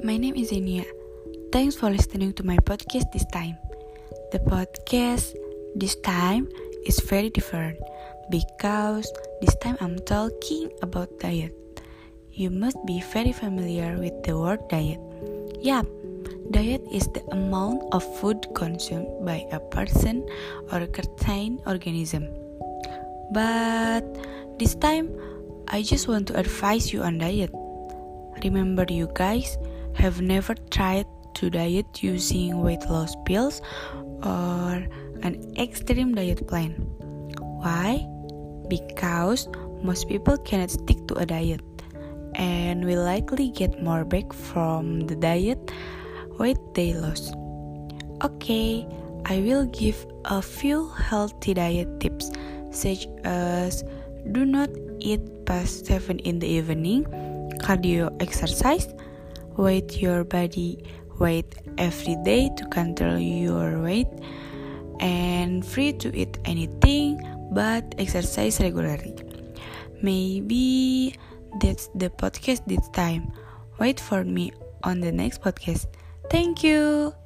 my name is Zenia. Thanks for listening to my podcast this time. The podcast this time is very different because this time I'm talking about diet. You must be very familiar with the word diet. Yup, diet is the amount of food consumed by a person or a certain organism. But this time, I just want to advise you on diet. Remember, you guys have never tried to diet using weight loss pills or an extreme diet plan. Why? Because most people cannot stick to a diet and will likely get more back from the diet weight they lost. Okay, I will give a few healthy diet tips such as do not eat past 7 in the evening, cardio exercise, weight your body weight every day to control your weight, and free to eat anything but exercise regularly. Maybe that's the podcast this time. Wait for me on the next podcast. Thank you.